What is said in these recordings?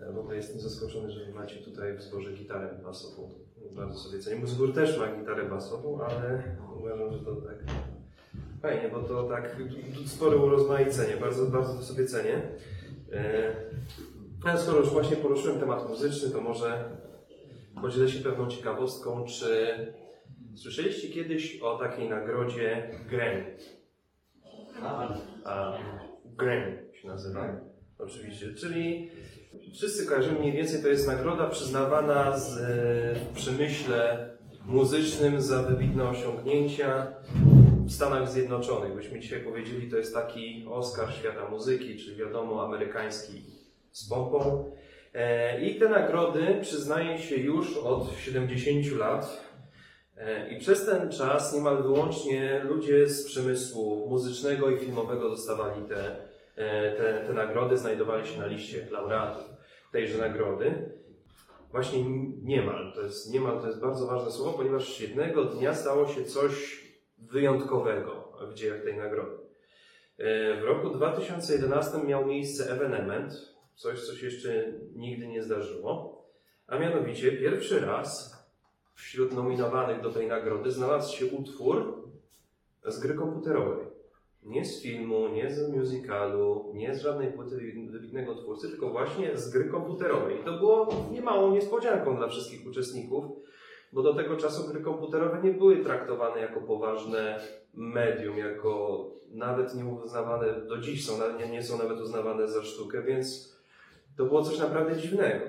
W ogóle jestem zaskoczony, że macie tutaj w zborze gitarę basową. Bardzo sobie cenię. Mój zbór też ma gitarę basową, ale uważam, że to tak fajnie, bo to tak spore urozmaicenie. Bardzo, bardzo to sobie cenię. E, Ale skoro już właśnie poruszyłem temat muzyczny, to może podzielę się pewną ciekawostką. Czy słyszeliście kiedyś o takiej nagrodzie Grammy? A, Grammy się nazywa. Oczywiście, czyli wszyscy kojarzymy mniej więcej, to jest nagroda przyznawana z, e, w przemyśle muzycznym za wybitne osiągnięcia w Stanach Zjednoczonych. Byśmy dzisiaj powiedzieli, to jest taki Oscar świata muzyki, czyli wiadomo, amerykański z pompą. E, I te nagrody przyznaje się już od 70 lat. E, I przez ten czas niemal wyłącznie ludzie z przemysłu muzycznego i filmowego dostawali te, te, te nagrody, znajdowali się na liście laureatów tejże nagrody. Właśnie niemal, to jest, niemal to jest bardzo ważne słowo, ponieważ jednego dnia stało się coś wyjątkowego w dziejach tej nagrody. E, W roku 2011 miał miejsce ewenement, coś, co się jeszcze nigdy nie zdarzyło, a mianowicie pierwszy raz wśród nominowanych do tej nagrody znalazł się utwór z gry komputerowej. Nie z filmu, nie z musicalu, nie z żadnej płyty wybitnego twórcy, tylko właśnie z gry komputerowej. I to było niemałą niespodzianką dla wszystkich uczestników, bo do tego czasu gry komputerowe nie były traktowane jako poważne medium, jako nawet nie uznawane, do dziś są, nie, nie są nawet uznawane za sztukę, więc to było coś naprawdę dziwnego.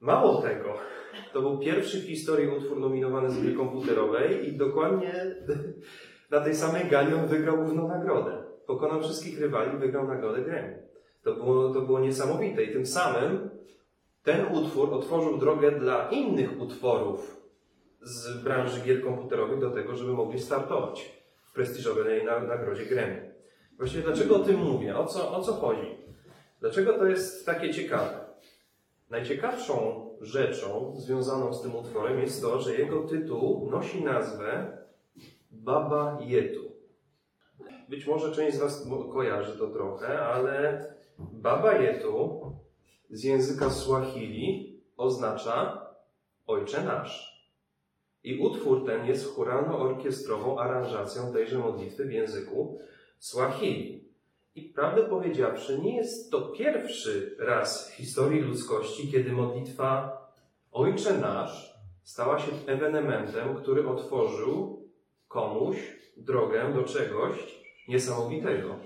Mało tego, to był pierwszy w historii utwór nominowany z gry komputerowej i dokładnie na tej samej gali on wygrał główną nagrodę. Pokonał wszystkich rywali wygrał nagrodę Grammy. To było, to było niesamowite i tym samym ten utwór otworzył drogę dla innych utworów z branży gier komputerowych do tego, żeby mogli startować w prestiżowej na- nagrodzie Grammy. Właściwie dlaczego o tym mówię? O co, o co chodzi? Dlaczego to jest takie ciekawe? Najciekawszą rzeczą związaną z tym utworem jest to, że jego tytuł nosi nazwę Baba Yetu. Być może część z Was kojarzy to trochę, ale Baba Yetu z języka Swahili oznacza Ojcze Nasz. I utwór ten jest chóralno-orkiestrową aranżacją tejże modlitwy w języku Swahili. I prawdę powiedziawszy, nie jest to pierwszy raz w historii ludzkości, kiedy modlitwa Ojcze Nasz stała się ewenementem, który otworzył komuś drogę do czegoś niesamowitego.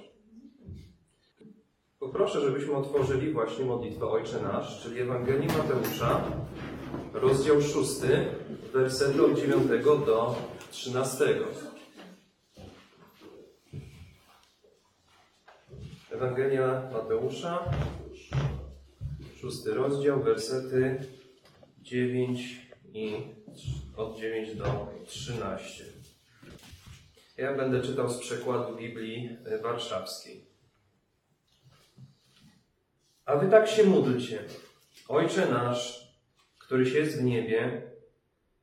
Poproszę, żebyśmy otworzyli właśnie modlitwę Ojcze Nasz, czyli Ewangelii Mateusza, rozdział 6, wersety od 9 do 13. Ewangelia Mateusza, szósty rozdział, wersety 9 i od 9 do 13. Ja będę czytał z przekładu Biblii e, Warszawskiej. A wy tak się módlcie. Ojcze nasz, któryś jest w niebie,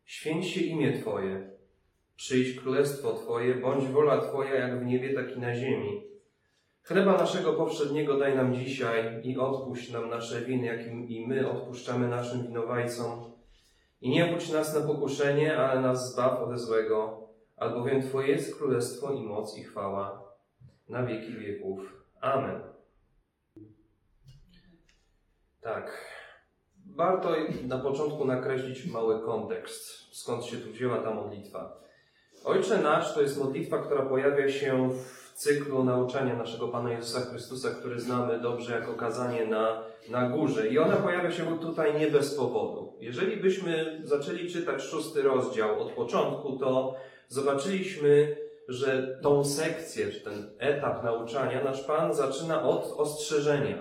święć się imię Twoje. Przyjdź królestwo Twoje, bądź wola Twoja jak w niebie, tak i na ziemi. Chleba naszego powszedniego daj nam dzisiaj i odpuść nam nasze winy, jakim i my odpuszczamy naszym winowajcom. I nie budź nas na pokuszenie, ale nas zbaw ode złego, albowiem Twoje jest królestwo i moc i chwała na wieki wieków. Amen. Tak. Warto na początku nakreślić mały kontekst, skąd się tu wzięła ta modlitwa. Ojcze Nasz to jest modlitwa, która pojawia się w cyklu nauczania naszego Pana Jezusa Chrystusa, który znamy dobrze jako kazanie na, na górze. I ona pojawia się tutaj nie bez powodu. Jeżeli byśmy zaczęli czytać szósty rozdział od początku, to zobaczyliśmy, że tą sekcję, czy ten etap nauczania nasz Pan zaczyna od ostrzeżenia.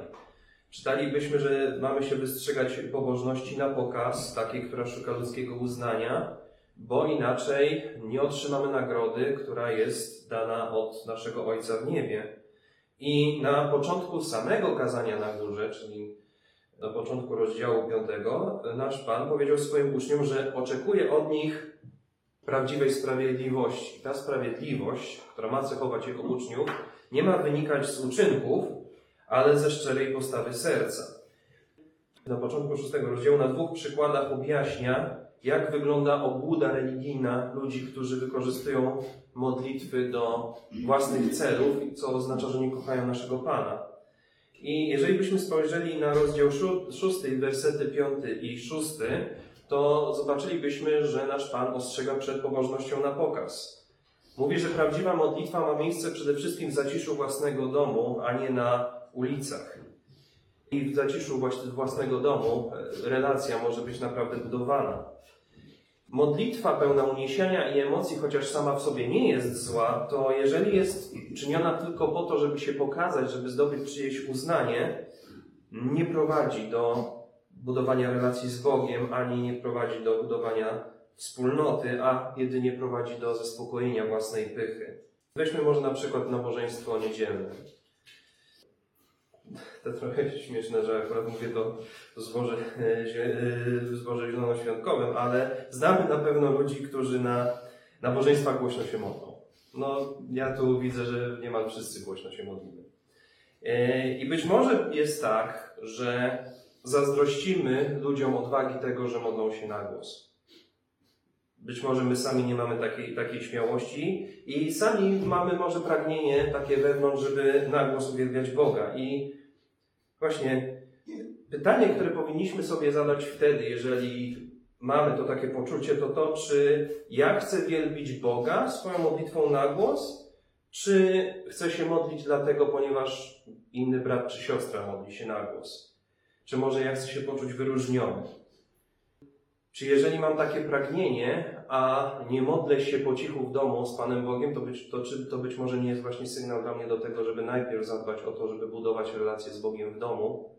Czytalibyśmy, że mamy się wystrzegać pobożności na pokaz, takiej, która szuka ludzkiego uznania, bo inaczej nie otrzymamy nagrody, która jest dana od naszego Ojca w niebie. I na początku samego kazania na górze, czyli na początku rozdziału 5, nasz Pan powiedział swoim uczniom, że oczekuje od nich prawdziwej sprawiedliwości. Ta sprawiedliwość, która ma cechować Jego uczniów, nie ma wynikać z uczynków, ale ze szczerej postawy serca. na początku szóstego rozdziału na dwóch przykładach objaśnia, jak wygląda obłuda religijna ludzi, którzy wykorzystują modlitwy do własnych celów, co oznacza, że nie kochają naszego Pana. I jeżeli byśmy spojrzeli na rozdział szó- szósty, wersety piąty i szósty, to zobaczylibyśmy, że nasz Pan ostrzega przed pobożnością na pokaz. Mówi, że prawdziwa modlitwa ma miejsce przede wszystkim w zaciszu własnego domu, a nie na ulicach. I w zaciszu własnego domu e, relacja może być naprawdę budowana. Modlitwa pełna uniesienia i emocji, chociaż sama w sobie nie jest zła, to jeżeli jest czyniona tylko po to, żeby się pokazać, żeby zdobyć czyjeś uznanie, nie prowadzi do budowania relacji z Bogiem, ani nie prowadzi do budowania wspólnoty, a jedynie prowadzi do zaspokojenia własnej pychy. Weźmy może na przykład nabożeństwo niedzielne. To trochę śmieszne, że akurat mówię to w e, e, w zborze zielonoświątkowym, ale znamy na pewno ludzi, którzy na nabożeństwach głośno się modlą. No, ja tu widzę, że niemal wszyscy głośno się modlimy. E, I być może jest tak, że zazdrościmy ludziom odwagi tego, że modlą się na głos. Być może my sami nie mamy takiej, takiej śmiałości i sami mamy może pragnienie takie wewnątrz, żeby na głos uwielbiać Boga. I właśnie pytanie, które powinniśmy sobie zadać wtedy, jeżeli mamy to takie poczucie, to to, czy ja chcę wielbić Boga swoją modlitwą na głos, czy chcę się modlić dlatego, ponieważ inny brat czy siostra modli się na głos? Czy może ja chcę się poczuć wyróżniony? Czy jeżeli mam takie pragnienie, a nie modlę się po cichu w domu z Panem Bogiem, to być, to, czy to być może nie jest właśnie sygnał dla mnie do tego, żeby najpierw zadbać o to, żeby budować relacje z Bogiem w domu,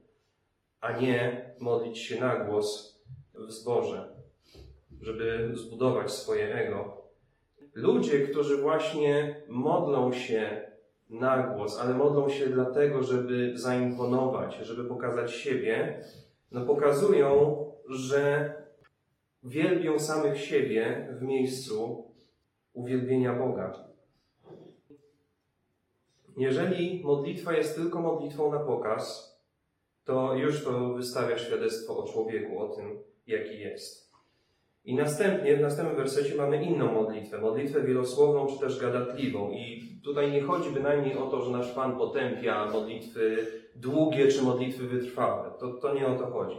a nie modlić się na głos w zborze, żeby zbudować swoje ego. Ludzie, którzy właśnie modlą się na głos, ale modlą się dlatego, żeby zaimponować, żeby pokazać siebie, no pokazują, że wielbią samych siebie w miejscu uwielbienia Boga. Jeżeli modlitwa jest tylko modlitwą na pokaz, to już to wystawia świadectwo o człowieku, o tym, jaki jest. I następnie, w następnym wersecie mamy inną modlitwę, modlitwę wielosłowną czy też gadatliwą. I tutaj nie chodzi bynajmniej o to, że nasz Pan potępia modlitwy długie czy modlitwy wytrwałe. To, to nie o to chodzi.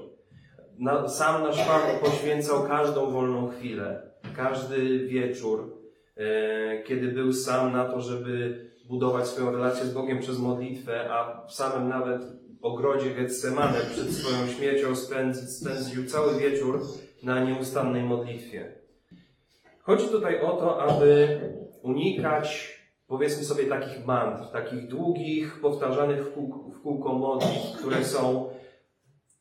Na, sam nasz Pan poświęcał każdą wolną chwilę, każdy wieczór, e, kiedy był sam na to, żeby budować swoją relację z Bogiem przez modlitwę, a w samym nawet ogrodzie Getsemane przed swoją śmiercią spędzi, spędził cały wieczór na nieustannej modlitwie. Chodzi tutaj o to, aby unikać, powiedzmy sobie, takich mantr, takich długich, powtarzanych w kółko, w kółko modlitw, które są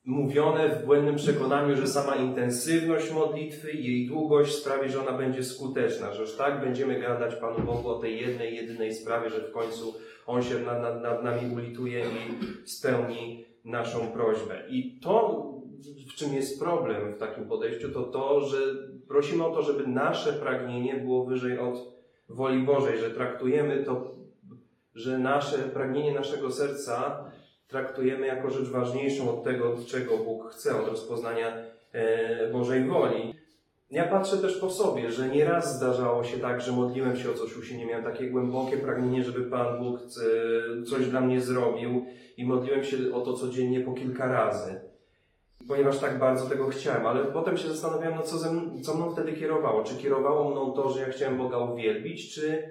mówione w błędnym przekonaniu, że sama intensywność modlitwy i jej długość sprawi, że ona będzie skuteczna, że tak będziemy gadać Panu Bogu o tej jednej, jedynej sprawie, że w końcu On się nad, nad, nad nami ulituje i spełni naszą prośbę. I to, w czym jest problem w takim podejściu, to to, że prosimy o to, żeby nasze pragnienie było wyżej od woli Bożej, że traktujemy to, że nasze pragnienie naszego serca traktujemy jako rzecz ważniejszą od tego, czego Bóg chce, od rozpoznania e, Bożej woli. Ja patrzę też po sobie, że nieraz zdarzało się tak, że modliłem się o coś usilnie, miałem takie głębokie pragnienie, żeby Pan Bóg e, coś dla mnie zrobił i modliłem się o to codziennie po kilka razy. Ponieważ tak bardzo tego chciałem, ale potem się zastanawiałem, no co, ze mną, co mną wtedy kierowało. Czy kierowało mną to, że ja chciałem Boga uwielbić, czy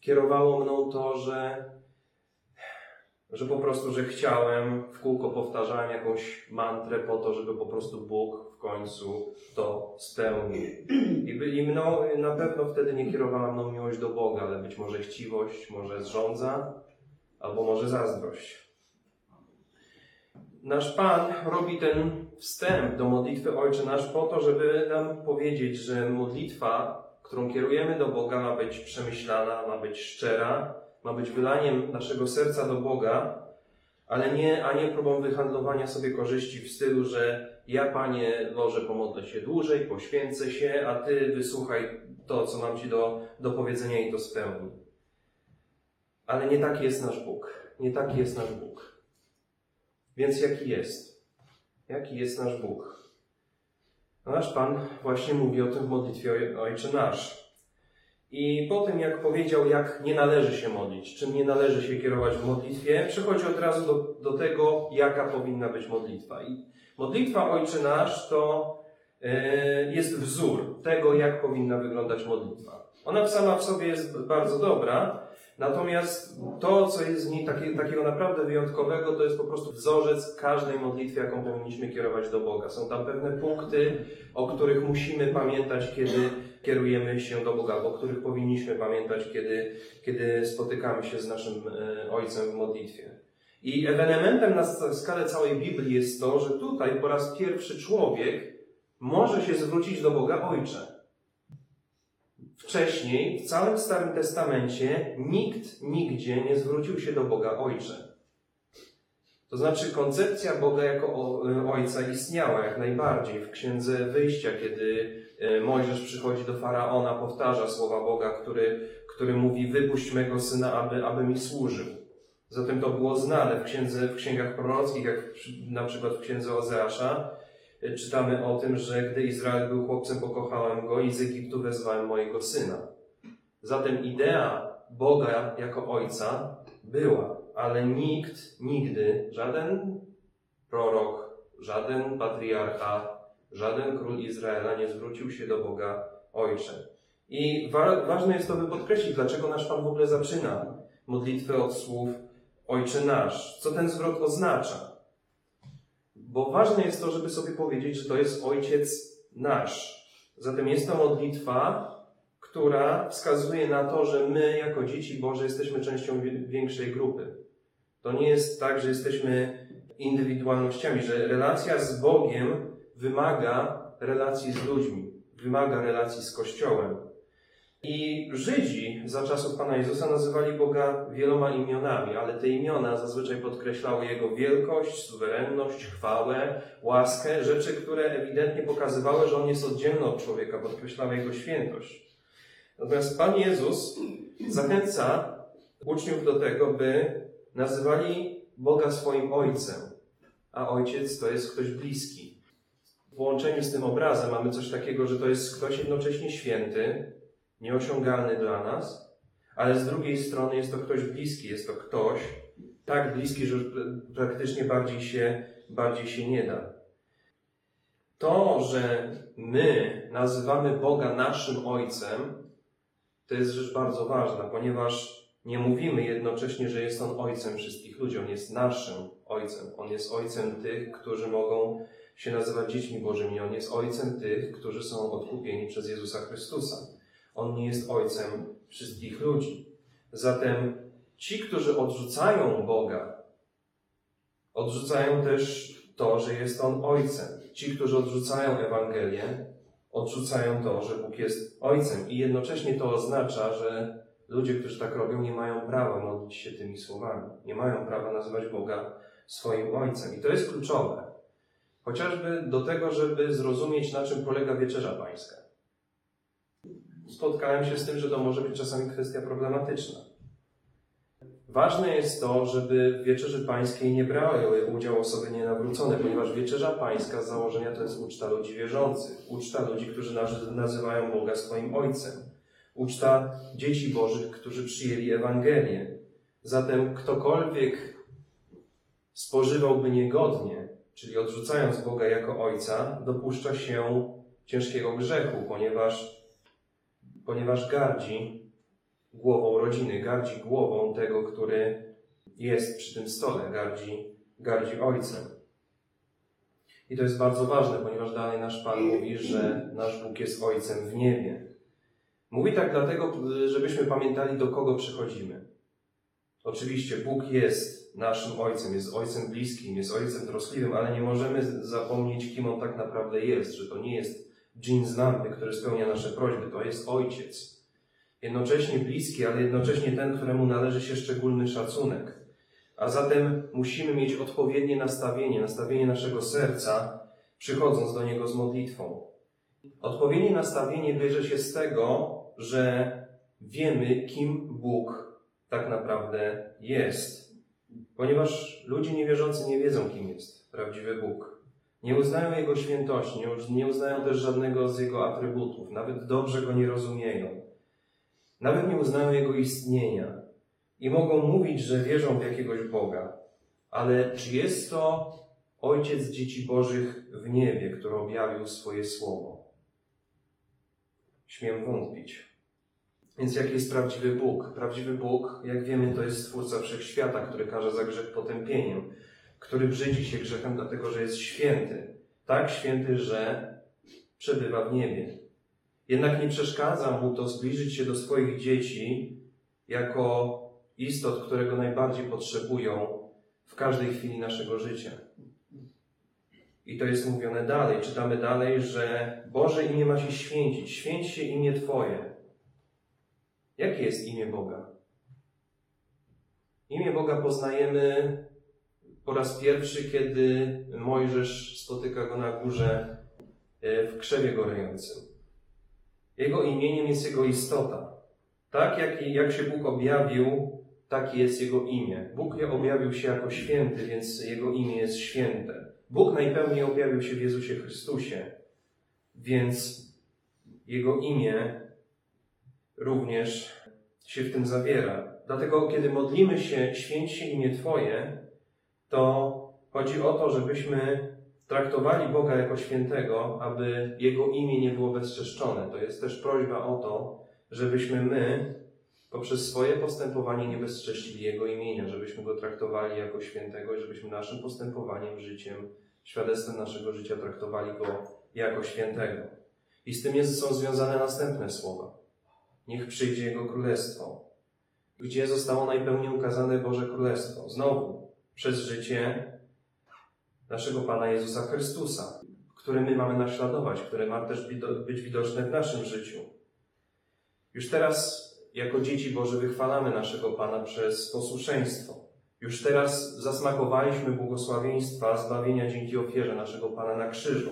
kierowało mną to, że że po prostu, że chciałem, w kółko powtarzałem jakąś mantrę po to, żeby po prostu Bóg w końcu to spełnił. I, i mną, na pewno wtedy nie kierowała mną miłość do Boga, ale być może chciwość, może zrządza, albo może zazdrość. Nasz Pan robi ten wstęp do modlitwy Ojcze Nasz po to, żeby nam powiedzieć, że modlitwa, którą kierujemy do Boga, ma być przemyślana, ma być szczera, ma być wylaniem naszego serca do Boga, ale nie, a nie próbą wyhandlowania sobie korzyści w stylu, że ja, Panie Boże, pomodlę się dłużej, poświęcę się, a Ty wysłuchaj to, co mam Ci do, do powiedzenia i to spełni. Ale nie taki jest nasz Bóg. Nie taki jest nasz Bóg. Więc jaki jest? Jaki jest nasz Bóg? Nasz Pan właśnie mówi o tym w modlitwie Ojcze Nasz. I po tym, jak powiedział, jak nie należy się modlić, czym nie należy się kierować w modlitwie, przechodzi od razu do, do tego, jaka powinna być modlitwa. I modlitwa Ojcze Nasz to yy, jest wzór tego, jak powinna wyglądać modlitwa. Ona sama w sobie jest bardzo dobra, natomiast to, co jest w niej takie, takiego naprawdę wyjątkowego, to jest po prostu wzorzec każdej modlitwy, jaką powinniśmy kierować do Boga. Są tam pewne punkty, o których musimy pamiętać, kiedy kierujemy się do Boga, o których powinniśmy pamiętać, kiedy, kiedy spotykamy się z naszym e, Ojcem w modlitwie. I ewenementem na skalę całej Biblii jest to, że tutaj po raz pierwszy człowiek może się zwrócić do Boga Ojcze. Wcześniej, w całym Starym Testamencie, nikt nigdzie nie zwrócił się do Boga Ojcze. To znaczy, koncepcja Boga jako Ojca istniała jak najbardziej. W Księdze Wyjścia, kiedy e, Mojżesz przychodzi do faraona, powtarza słowa Boga, który, który mówi: Wypuść mego syna, aby, aby mi służył. Zatem to było znane w, księdze, w księgach prorockich, jak na przykład w księdze Ozeasza, czytamy o tym, że gdy Izrael był chłopcem, pokochałem go i z Egiptu wezwałem mojego syna. Zatem idea Boga jako Ojca była, ale nikt nigdy, żaden prorok, żaden patriarcha, żaden król Izraela nie zwrócił się do Boga Ojcze. I wa ważne jest to, by podkreślić, dlaczego nasz Pan w ogóle zaczyna modlitwę od słów Ojcze nasz. Co ten zwrot oznacza? Bo ważne jest to, żeby sobie powiedzieć, że to jest Ojciec nasz. Zatem jest to modlitwa, która wskazuje na to, że my, jako dzieci Boże, jesteśmy częścią większej grupy. To nie jest tak, że jesteśmy indywidualnościami, że relacja z Bogiem wymaga relacji z ludźmi, wymaga relacji z Kościołem. I Żydzi za czasów Pana Jezusa nazywali Boga wieloma imionami, ale te imiona zazwyczaj podkreślały Jego wielkość, suwerenność, chwałę, łaskę, rzeczy, które ewidentnie pokazywały, że On jest oddzielny od człowieka, podkreślały Jego świętość. Natomiast Pan Jezus zachęca uczniów do tego, by nazywali Boga swoim Ojcem, a Ojciec to jest ktoś bliski. W połączeniu z tym obrazem mamy coś takiego, że to jest ktoś jednocześnie święty, nieosiągalny dla nas, ale z drugiej strony jest to ktoś bliski, jest to ktoś tak bliski, że praktycznie bardziej się, bardziej się nie da. To, że my nazywamy Boga naszym Ojcem, to jest rzecz bardzo ważna, ponieważ nie mówimy jednocześnie, że jest On Ojcem wszystkich ludzi. On jest naszym Ojcem. On jest Ojcem tych, którzy mogą się nazywać dziećmi Bożymi. On jest Ojcem tych, którzy są odkupieni przez Jezusa Chrystusa. On nie jest ojcem wszystkich ludzi. Zatem ci, którzy odrzucają Boga, odrzucają też to, że jest On ojcem. Ci, którzy odrzucają Ewangelię, odrzucają to, że Bóg jest ojcem. I jednocześnie to oznacza, że ludzie, którzy tak robią, nie mają prawa modlić się tymi słowami. Nie mają prawa nazywać Boga swoim ojcem. I to jest kluczowe. Chociażby do tego, żeby zrozumieć, na czym polega wieczerza pańska spotkałem się z tym, że to może być czasami kwestia problematyczna. Ważne jest to, żeby w Wieczerzy Pańskiej nie brały udział osoby nienawrócone, ponieważ Wieczerza Pańska z założenia to jest uczta ludzi wierzących, uczta ludzi, którzy nazywają Boga swoim Ojcem, uczta dzieci Bożych, którzy przyjęli Ewangelię. Zatem ktokolwiek spożywałby niegodnie, czyli odrzucając Boga jako Ojca, dopuszcza się ciężkiego grzechu, ponieważ ponieważ gardzi głową rodziny, gardzi głową tego, który jest przy tym stole, gardzi, gardzi ojcem. I to jest bardzo ważne, ponieważ dalej nasz Pan mówi, że nasz Bóg jest ojcem w niebie. Mówi tak dlatego, żebyśmy pamiętali, do kogo przychodzimy. Oczywiście Bóg jest naszym ojcem, jest ojcem bliskim, jest ojcem troskliwym, ale nie możemy zapomnieć, kim on tak naprawdę jest, że to nie jest dżin z lampy, który spełnia nasze prośby, to jest Ojciec. Jednocześnie bliski, ale jednocześnie ten, któremu należy się szczególny szacunek. A zatem musimy mieć odpowiednie nastawienie, nastawienie naszego serca, przychodząc do Niego z modlitwą. Odpowiednie nastawienie bierze się z tego, że wiemy, kim Bóg tak naprawdę jest. Ponieważ ludzie niewierzący nie wiedzą, kim jest prawdziwy Bóg. Nie uznają Jego świętości, nie- uznają też żadnego z Jego atrybutów, nawet dobrze Go nie rozumieją. Nawet nie uznają Jego istnienia i mogą mówić, że wierzą w jakiegoś Boga. Ale czy jest to Ojciec dzieci Bożych w niebie, który objawił swoje słowo? Śmiem wątpić. Więc jaki jest prawdziwy Bóg? Prawdziwy Bóg, jak wiemy, to jest Stwórca Wszechświata, który karze za grzech potępieniem, który brzydzi się grzechem dlatego, że jest święty. Tak święty, że przebywa w niebie. Jednak nie przeszkadza mu to zbliżyć się do swoich dzieci jako istot, które go najbardziej potrzebują w każdej chwili naszego życia. I to jest mówione dalej. Czytamy dalej, że Boże imię ma się święcić. Święć się imię Twoje. Jakie jest imię Boga? Imię Boga poznajemy po raz pierwszy, kiedy Mojżesz spotyka go na górze e, w krzewie gorejącym. Jego imieniem jest jego istota. Tak jak, jak się Bóg objawił, takie jest jego imię. Bóg objawił się jako święty, więc jego imię jest święte. Bóg najpełniej objawił się w Jezusie Chrystusie, więc jego imię również się w tym zawiera. Dlatego, kiedy modlimy się, święć się imię Twoje, to chodzi o to, żebyśmy traktowali Boga jako świętego, aby Jego imię nie było bezczeszczone. To jest też prośba o to, żebyśmy my poprzez swoje postępowanie nie bezcześcili Jego imienia, żebyśmy Go traktowali jako świętego i żebyśmy naszym postępowaniem, życiem, świadectwem naszego życia traktowali Go jako świętego. I z tym jest, są związane następne słowa. Niech przyjdzie Jego Królestwo. Gdzie zostało najpełniej ukazane Boże Królestwo? Znowu, przez życie naszego Pana Jezusa Chrystusa, które my mamy naśladować, które ma też być widoczne w naszym życiu. Już teraz, jako dzieci Boże, wychwalamy naszego Pana przez posłuszeństwo. Już teraz zasmakowaliśmy błogosławieństwa zbawienia dzięki ofierze naszego Pana na krzyżu.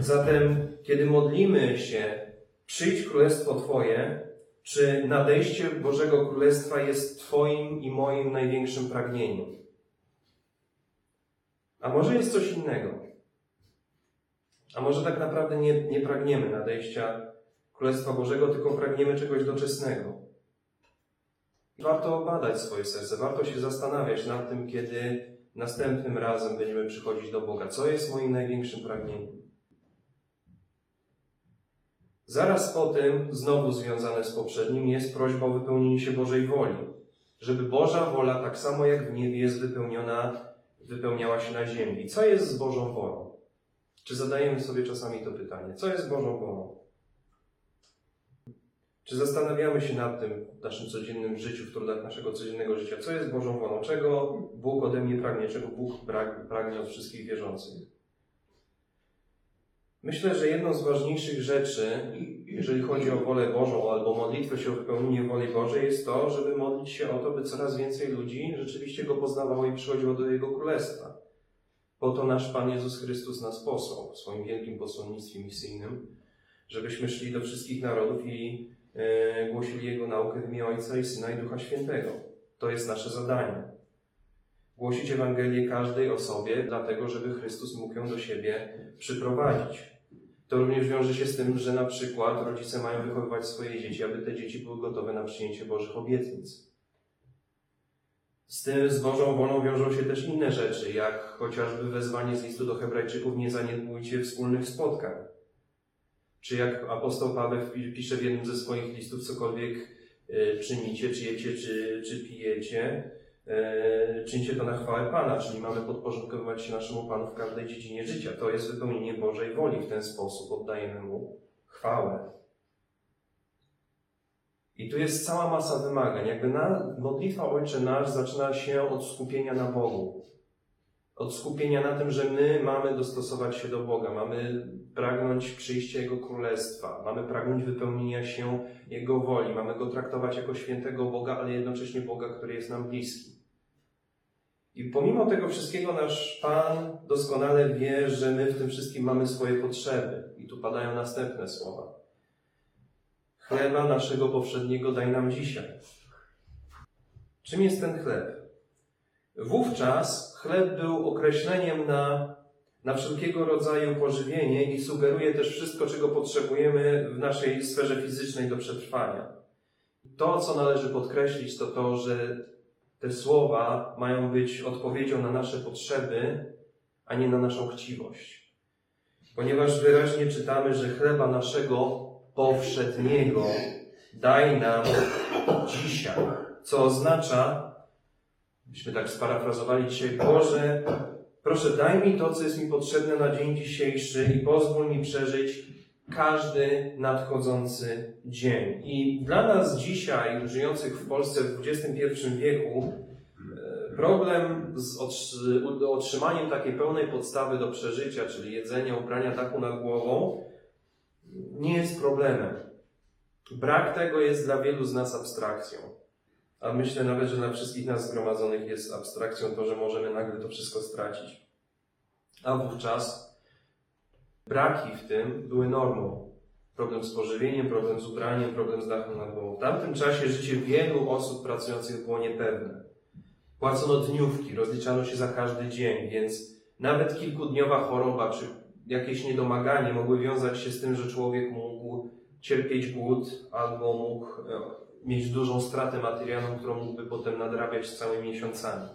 Zatem, kiedy modlimy się, przyjdź królestwo Twoje, czy nadejście Bożego Królestwa jest Twoim i moim największym pragnieniem? A może jest coś innego? A może tak naprawdę nie, nie pragniemy nadejścia Królestwa Bożego, tylko pragniemy czegoś doczesnego? Warto badać swoje serce, warto się zastanawiać nad tym, kiedy następnym razem będziemy przychodzić do Boga. Co jest moim największym pragnieniem? Zaraz po tym, znowu związane z poprzednim, jest prośba o wypełnienie się Bożej woli. Żeby Boża wola, tak samo jak w niebie, jest wypełniona, wypełniała się na ziemi. Co jest z Bożą wolą? Czy zadajemy sobie czasami to pytanie? Co jest Bożą wolą? Czy zastanawiamy się nad tym w naszym codziennym życiu, w trudach naszego codziennego życia? Co jest Bożą wolą? Czego Bóg ode mnie pragnie? Czego Bóg pragnie od wszystkich wierzących? Myślę, że jedną z ważniejszych rzeczy, jeżeli chodzi o wolę Bożą albo modlitwę się o wypełnienie woli Bożej, jest to, żeby modlić się o to, by coraz więcej ludzi rzeczywiście Go poznawało i przychodziło do Jego Królestwa. Po to nasz Pan Jezus Chrystus nas posłał w swoim wielkim posłannictwie misyjnym, żebyśmy szli do wszystkich narodów i e, głosili Jego naukę w imię Ojca i Syna i Ducha Świętego. To jest nasze zadanie. Głosić Ewangelię każdej osobie, dlatego żeby Chrystus mógł ją do siebie przyprowadzić. To również wiąże się z tym, że na przykład rodzice mają wychowywać swoje dzieci, aby te dzieci były gotowe na przyjęcie Bożych obietnic. Z tym, z Bożą wolą wiążą się też inne rzeczy, jak chociażby wezwanie z listu do Hebrajczyków nie zaniedbujcie wspólnych spotkań. Czy jak apostoł Paweł pisze w jednym ze swoich listów, cokolwiek e, czynicie, czy jecie, czy, czy pijecie, czyńcie to na chwałę Pana, czyli mamy podporządkowywać się naszemu Panu w każdej dziedzinie życia. To jest wypełnienie Bożej woli. W ten sposób oddajemy Mu chwałę. I tu jest cała masa wymagań. Jakby na, modlitwa Ojcze Nasz zaczyna się od skupienia na Bogu. Od skupienia na tym, że my mamy dostosować się do Boga, mamy pragnąć przyjścia Jego Królestwa, mamy pragnąć wypełnienia się Jego woli, mamy Go traktować jako świętego Boga, ale jednocześnie Boga, który jest nam bliski. I pomimo tego wszystkiego nasz Pan doskonale wie, że my w tym wszystkim mamy swoje potrzeby. I tu padają następne słowa. Chleba naszego powszedniego daj nam dzisiaj. Czym jest ten chleb? Wówczas chleb był określeniem na na wszelkiego rodzaju pożywienie i sugeruje też wszystko, czego potrzebujemy w naszej sferze fizycznej do przetrwania. To, co należy podkreślić, to to, że te słowa mają być odpowiedzią na nasze potrzeby, a nie na naszą chciwość. Ponieważ wyraźnie czytamy, że chleba naszego powszedniego daj nam dzisiaj, co oznacza, byśmy tak sparafrazowali dzisiaj, Boże, proszę daj mi to, co jest mi potrzebne na dzień dzisiejszy i pozwól mi przeżyć każdy nadchodzący dzień. I dla nas dzisiaj, żyjących w Polsce w XXI wieku, e, problem z otrzymaniem takiej pełnej podstawy do przeżycia, czyli jedzenia, ubrania taku nad głową, nie jest problemem. Brak tego jest dla wielu z nas abstrakcją. A myślę nawet, że dla wszystkich nas zgromadzonych jest abstrakcją to, że możemy nagle to wszystko stracić. A wówczas braki w tym były normą. Problem z pożywieniem, problem z ubraniem, problem z dachem nad głową. W tamtym czasie życie wielu osób pracujących było niepewne. Płacono dniówki, rozliczano się za każdy dzień, więc nawet kilkudniowa choroba czy jakieś niedomaganie mogły wiązać się z tym, że człowiek mógł cierpieć głód albo mógł e, mieć dużą stratę materialną, którą mógłby potem nadrabiać całymi miesiącami.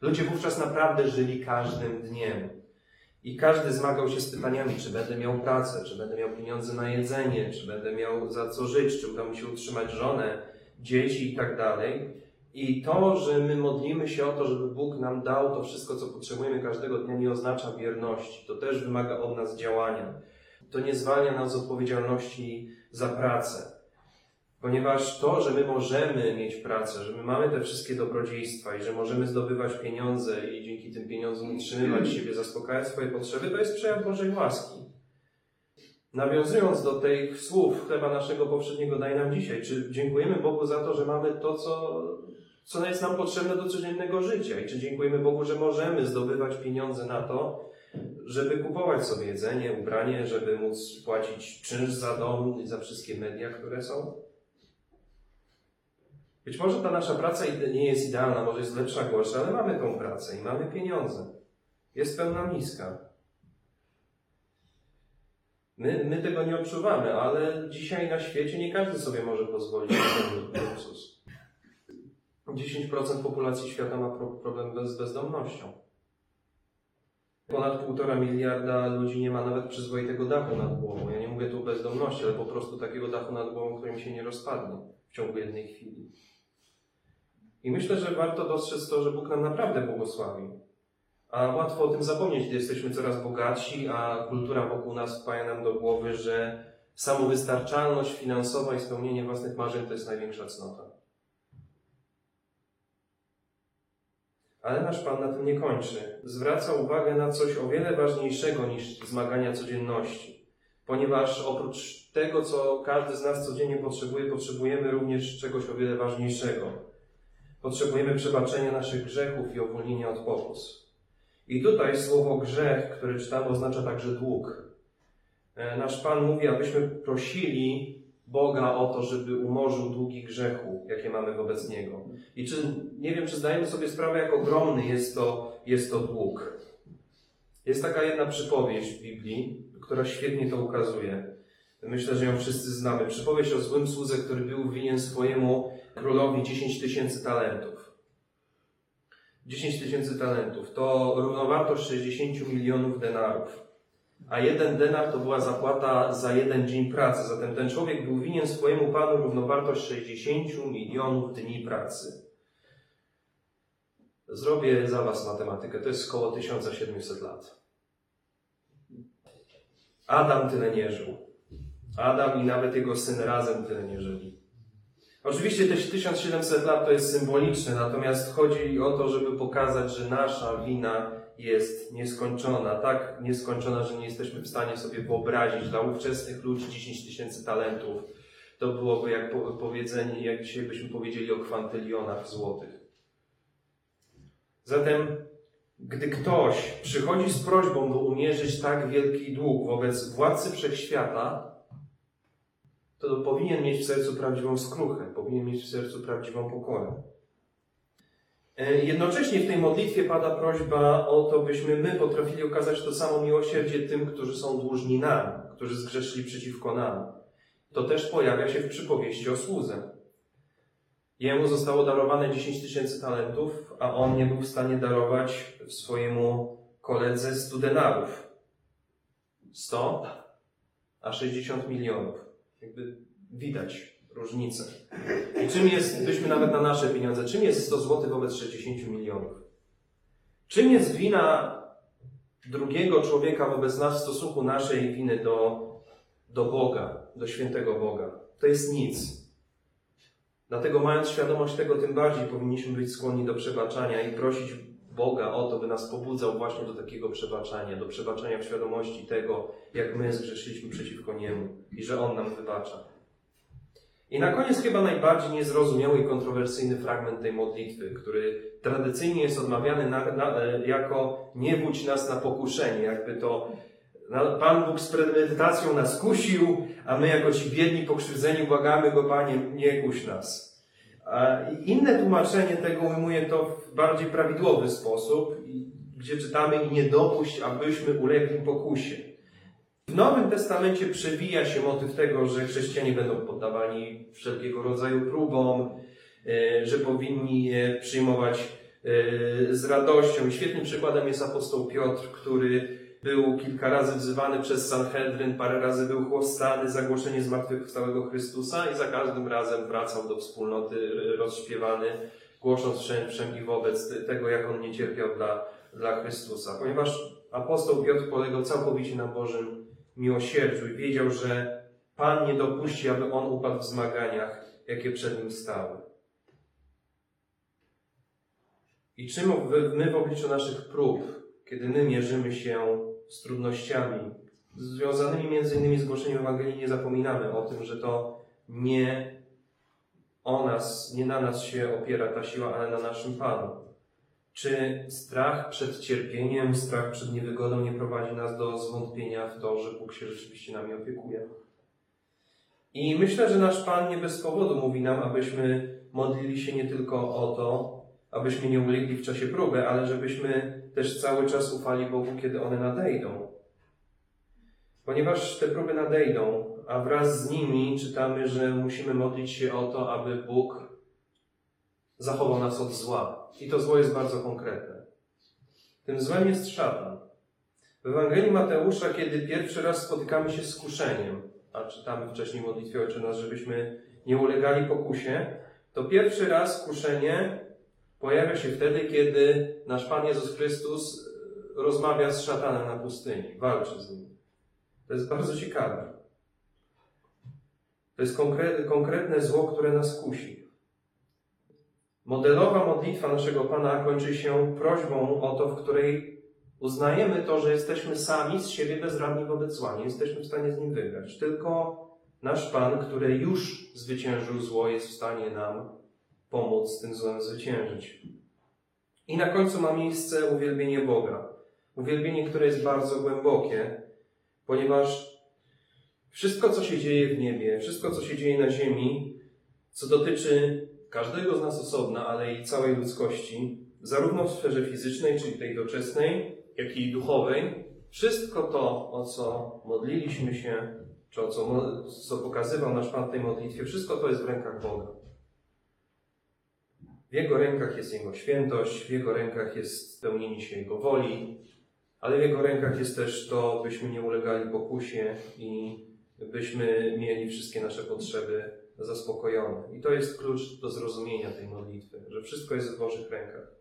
Ludzie wówczas naprawdę żyli każdym dniem. I każdy zmagał się z pytaniami, czy będę miał pracę, czy będę miał pieniądze na jedzenie, czy będę miał za co żyć, czy uda mi się utrzymać żonę, dzieci i tak dalej. I to, że my modlimy się o to, żeby Bóg nam dał to wszystko, co potrzebujemy każdego dnia, nie oznacza wierności. To też wymaga od nas działania. To nie zwalnia nas z odpowiedzialności za pracę. Ponieważ to, że my możemy mieć pracę, że my mamy te wszystkie dobrodziejstwa i że możemy zdobywać pieniądze i dzięki tym pieniądzom utrzymywać siebie, zaspokajać swoje potrzeby, to jest przejaw Bożej łaski. Nawiązując do tych słów chleba naszego powszedniego daj nam dzisiaj, czy dziękujemy Bogu za to, że mamy to, co, co jest nam potrzebne do codziennego życia i czy dziękujemy Bogu, że możemy zdobywać pieniądze na to, żeby kupować sobie jedzenie, ubranie, żeby móc płacić czynsz za dom i za wszystkie media, które są? Być może ta nasza praca nie jest idealna, może jest lepsza, gorsza, ale mamy tą pracę i mamy pieniądze. Jest pełna miska. My, my tego nie odczuwamy, ale dzisiaj na świecie nie każdy sobie może pozwolić na ten luksus. 10% populacji świata ma problem z bezdomnością. Ponad półtora miliarda ludzi nie ma nawet przyzwoitego dachu nad głową. Ja nie mówię tu o bezdomności, ale po prostu takiego dachu nad głową, którym się nie rozpadnie w ciągu jednej chwili. I myślę, że warto dostrzec to, że Bóg nam naprawdę błogosławi. A łatwo o tym zapomnieć, gdy jesteśmy coraz bogatsi, a kultura wokół nas wpaja nam do głowy, że samowystarczalność finansowa i spełnienie własnych marzeń to jest największa cnota. Ale nasz Pan na tym nie kończy. Zwraca uwagę na coś o wiele ważniejszego niż zmagania codzienności. Ponieważ oprócz tego, co każdy z nas codziennie potrzebuje, potrzebujemy również czegoś o wiele ważniejszego Potrzebujemy przebaczenia naszych grzechów i uwolnienia od pokus. I tutaj słowo grzech, które czytamy, oznacza także dług. E, nasz Pan mówi, abyśmy prosili Boga o to, żeby umorzył długi grzechu, jakie mamy wobec Niego. I czy, nie wiem, czy zdajemy sobie sprawę, jak ogromny jest to, jest to dług. Jest taka jedna przypowieść w Biblii, która świetnie to ukazuje. Myślę, że ją wszyscy znamy. Przypowieść o złym słudze, który był winien swojemu królowi 10 tysięcy talentów. 10 tysięcy talentów to równowartość 60 milionów denarów. A jeden denar to była zapłata za jeden dzień pracy. Zatem ten człowiek był winien swojemu panu równowartość 60 milionów dni pracy. Zrobię za Was matematykę. To jest około 1700 lat. Adam tyle nie żył. Adam i nawet jego syn razem tyle nie żyli. Oczywiście te 1700 lat to jest symboliczne, natomiast chodzi o to, żeby pokazać, że nasza wina jest nieskończona, tak nieskończona, że nie jesteśmy w stanie sobie wyobrazić dla ówczesnych ludzi 10 tysięcy talentów. To byłoby jak powiedzenie, jak dzisiaj byśmy powiedzieli o kwantylionach złotych. Zatem, gdy ktoś przychodzi z prośbą, by umierzyć tak wielki dług wobec władcy wszechświata, to powinien mieć w sercu prawdziwą skruchę, powinien mieć w sercu prawdziwą pokorę. E, jednocześnie w tej modlitwie pada prośba o to, byśmy my potrafili okazać to samo miłosierdzie tym, którzy są dłużni nam, którzy zgrzeszyli przeciwko nam. To też pojawia się w przypowieści o słudze. Jemu zostało darowane 10 tysięcy talentów, a on nie był w stanie darować swojemu koledze 100 denarów. 100, a 60 milionów. Jakby widać różnicę. I czym jest, byśmy nawet na nasze pieniądze, czym jest 100 zł wobec 60 milionów? Czym jest wina drugiego człowieka wobec nas w stosunku naszej winy do, do Boga, do świętego Boga? To jest nic. Dlatego mając świadomość tego, tym bardziej powinniśmy być skłonni do przebaczania i prosić Boga o to, by nas pobudzał właśnie do takiego przebaczania, do przebaczania w świadomości tego, jak my zgrzeszyliśmy przeciwko Niemu i że On nam wybacza. I na koniec chyba najbardziej niezrozumiały i kontrowersyjny fragment tej modlitwy, który tradycyjnie jest odmawiany na, na, jako nie budź nas na pokuszenie, jakby to Pan Bóg z premedytacją nas kusił, a my jako ci biedni, pokrzywdzeni błagamy Go, Panie, nie kuś nas. Inne tłumaczenie tego ujmuje to w bardziej prawidłowy sposób, gdzie czytamy i nie dopuść, abyśmy ulegli pokusie. W Nowym Testamencie przewija się motyw tego, że chrześcijanie będą poddawani wszelkiego rodzaju próbom, e, że powinni je przyjmować e, z radością. Świetnym przykładem jest apostoł Piotr, który był kilka razy wzywany przez Sanhedryn, parę razy był chłostany za głoszenie zmartwychwstałego Chrystusa i za każdym razem wracał do wspólnoty rozśpiewany, głosząc i wobec tego, jak on nie cierpiał dla, dla Chrystusa. Ponieważ apostoł Piotr polegał całkowicie na Bożym miłosierdziu i wiedział, że Pan nie dopuści, aby on upadł w zmaganiach, jakie przed nim stały. I czym my w obliczu naszych prób, kiedy my mierzymy się z trudnościami związanymi między innymi z głoszeniem Ewangelii, nie zapominamy o tym, że to nie o nas, nie na nas się opiera ta siła, ale na naszym Panu. Czy strach przed cierpieniem, strach przed niewygodą nie prowadzi nas do zwątpienia w to, że Bóg się rzeczywiście nami opiekuje? I myślę, że nasz Pan nie bez powodu mówi nam, abyśmy modlili się nie tylko o to, abyśmy nie ulegli w czasie próby, ale żebyśmy też cały czas ufali Bogu, kiedy one nadejdą. Ponieważ te próby nadejdą, a wraz z nimi czytamy, że musimy modlić się o to, aby Bóg zachował nas od zła. I to zło jest bardzo konkretne. Tym złem jest szatan. W Ewangelii Mateusza, kiedy pierwszy raz spotykamy się z kuszeniem, a czytamy wcześniej w modlitwie Nas, żebyśmy nie ulegali pokusie, to pierwszy raz kuszenie pojawia się wtedy, kiedy nasz Pan Jezus Chrystus rozmawia z szatanem na pustyni, walczy z nim. To jest bardzo ciekawe. To jest konkretne zło, które nas kusi. Modelowa modlitwa naszego Pana kończy się prośbą o to, w której uznajemy to, że jesteśmy sami z siebie bezradni wobec zła. Nie jesteśmy w stanie z nim wygrać. Tylko nasz Pan, który już zwyciężył zło, jest w stanie nam pomóc tym złem zwyciężyć. I na końcu ma miejsce uwielbienie Boga. Uwielbienie, które jest bardzo głębokie, ponieważ wszystko, co się dzieje w niebie, wszystko, co się dzieje na ziemi, co dotyczy każdego z nas osobna, ale i całej ludzkości, zarówno w sferze fizycznej, czyli tej doczesnej, jak i duchowej, wszystko to, o co modliliśmy się, czy o co, co pokazywał nasz Pan w tej modlitwie, wszystko to jest w rękach Boga. W Jego rękach jest Jego świętość, w Jego rękach jest spełnienie się Jego woli, ale w Jego rękach jest też to, byśmy nie ulegali pokusie i byśmy mieli wszystkie nasze potrzeby zaspokojone. I to jest klucz do zrozumienia tej modlitwy, że wszystko jest w Bożych rękach.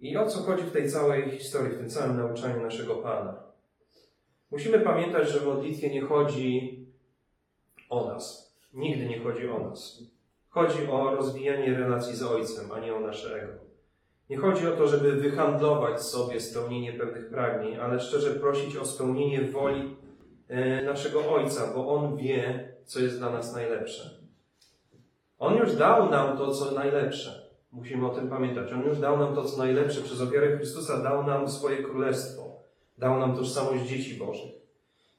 I o co chodzi w tej całej historii, w tym całym nauczaniu naszego Pana? Musimy pamiętać, że w modlitwie nie chodzi o nas. Nigdy nie chodzi o nas. Chodzi o rozwijanie relacji z Ojcem, a nie o nasze ego. Nie chodzi o to, żeby wyhandlować sobie spełnienie pewnych pragnień, ale szczerze prosić o spełnienie woli e, naszego Ojca, bo On wie, co jest dla nas najlepsze. On już dał nam to, co najlepsze. Musimy o tym pamiętać. On już dał nam to, co najlepsze. Przez ofiarę Chrystusa dał nam swoje królestwo. Dał nam tożsamość dzieci Bożych.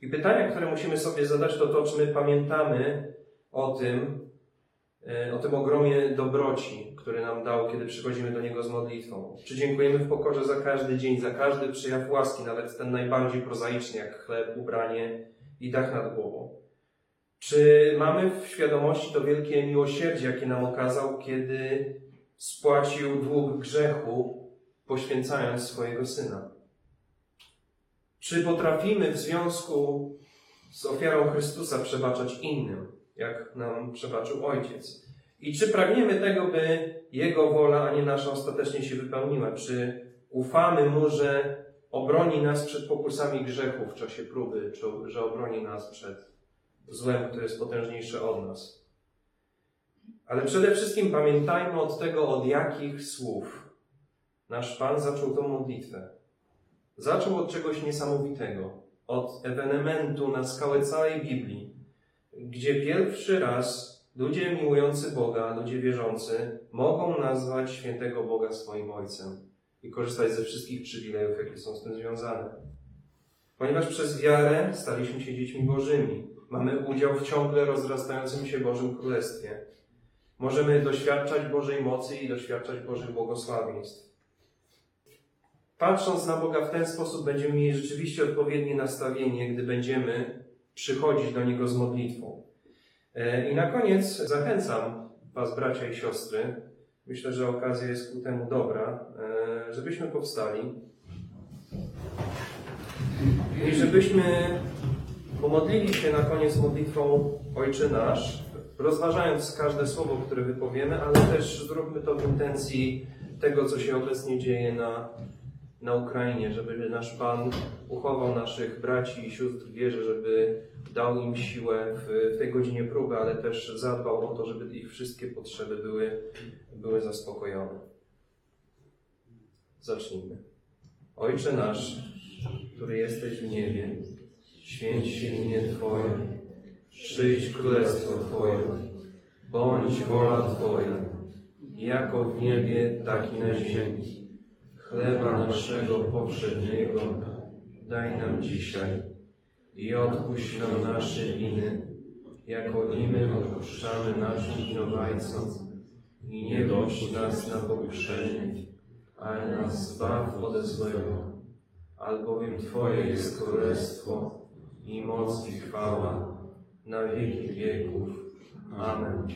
I pytania, które musimy sobie zadać, to to, czy my pamiętamy o tym, o tym ogromie dobroci, który nam dał, kiedy przychodzimy do Niego z modlitwą. Czy dziękujemy w pokorze za każdy dzień, za każdy przejaw łaski, nawet ten najbardziej prozaiczny, jak chleb, ubranie i dach nad głową. Czy mamy w świadomości to wielkie miłosierdzie, jakie nam okazał, kiedy spłacił dług grzechu, poświęcając swojego Syna? Czy potrafimy w związku z ofiarą Chrystusa przebaczać innym, jak nam przebaczył Ojciec? I czy pragniemy tego, by Jego wola, a nie nasza ostatecznie się wypełniła? Czy ufamy Mu, że obroni nas przed pokusami grzechu w czasie próby, czy że obroni nas przed złem, które jest potężniejsze od nas? Ale przede wszystkim pamiętajmy od tego, od jakich słów nasz Pan zaczął tą modlitwę. Zaczął od czegoś niesamowitego, od ewenementu na skałę całej Biblii, gdzie pierwszy raz ludzie miłujący Boga, ludzie wierzący, mogą nazwać świętego Boga swoim Ojcem i korzystać ze wszystkich przywilejów, jakie są z tym związane. Ponieważ przez wiarę staliśmy się dziećmi Bożymi, mamy udział w ciągle rozrastającym się Bożym Królestwie. Możemy doświadczać Bożej mocy i doświadczać Bożych błogosławieństw. Patrząc na Boga w ten sposób, będziemy mieli rzeczywiście odpowiednie nastawienie, gdy będziemy przychodzić do Niego z modlitwą. E, I na koniec zachęcam Was, bracia i siostry, myślę, że okazja jest ku temu dobra, e, żebyśmy powstali i żebyśmy pomodlili się na koniec modlitwą Ojcze Nasz, rozważając każde słowo, które wypowiemy, ale też zróbmy to w intencji tego, co się obecnie dzieje na na Ukrainie, żeby nasz Pan uchował naszych braci i sióstr w wierze, żeby dał im siłę w, tej godzinie próby, ale też zadbał o to, żeby ich wszystkie potrzeby były, były zaspokojone. Zacznijmy. Ojcze nasz, który jesteś w niebie, święć się imię Twoje, przyjdź królestwo Twoje, bądź wola Twoja, jako w niebie, tak i na ziemi. Chleba naszego poprzedniego daj nam dzisiaj i odpuść nam nasze winy, jako i my odpuszczamy naszym winowajcom. I nie dość nas na pokuszenie, ale nas zbaw ode złego, albowiem Twoje jest królestwo i moc i chwała na wieki wieków. Amen.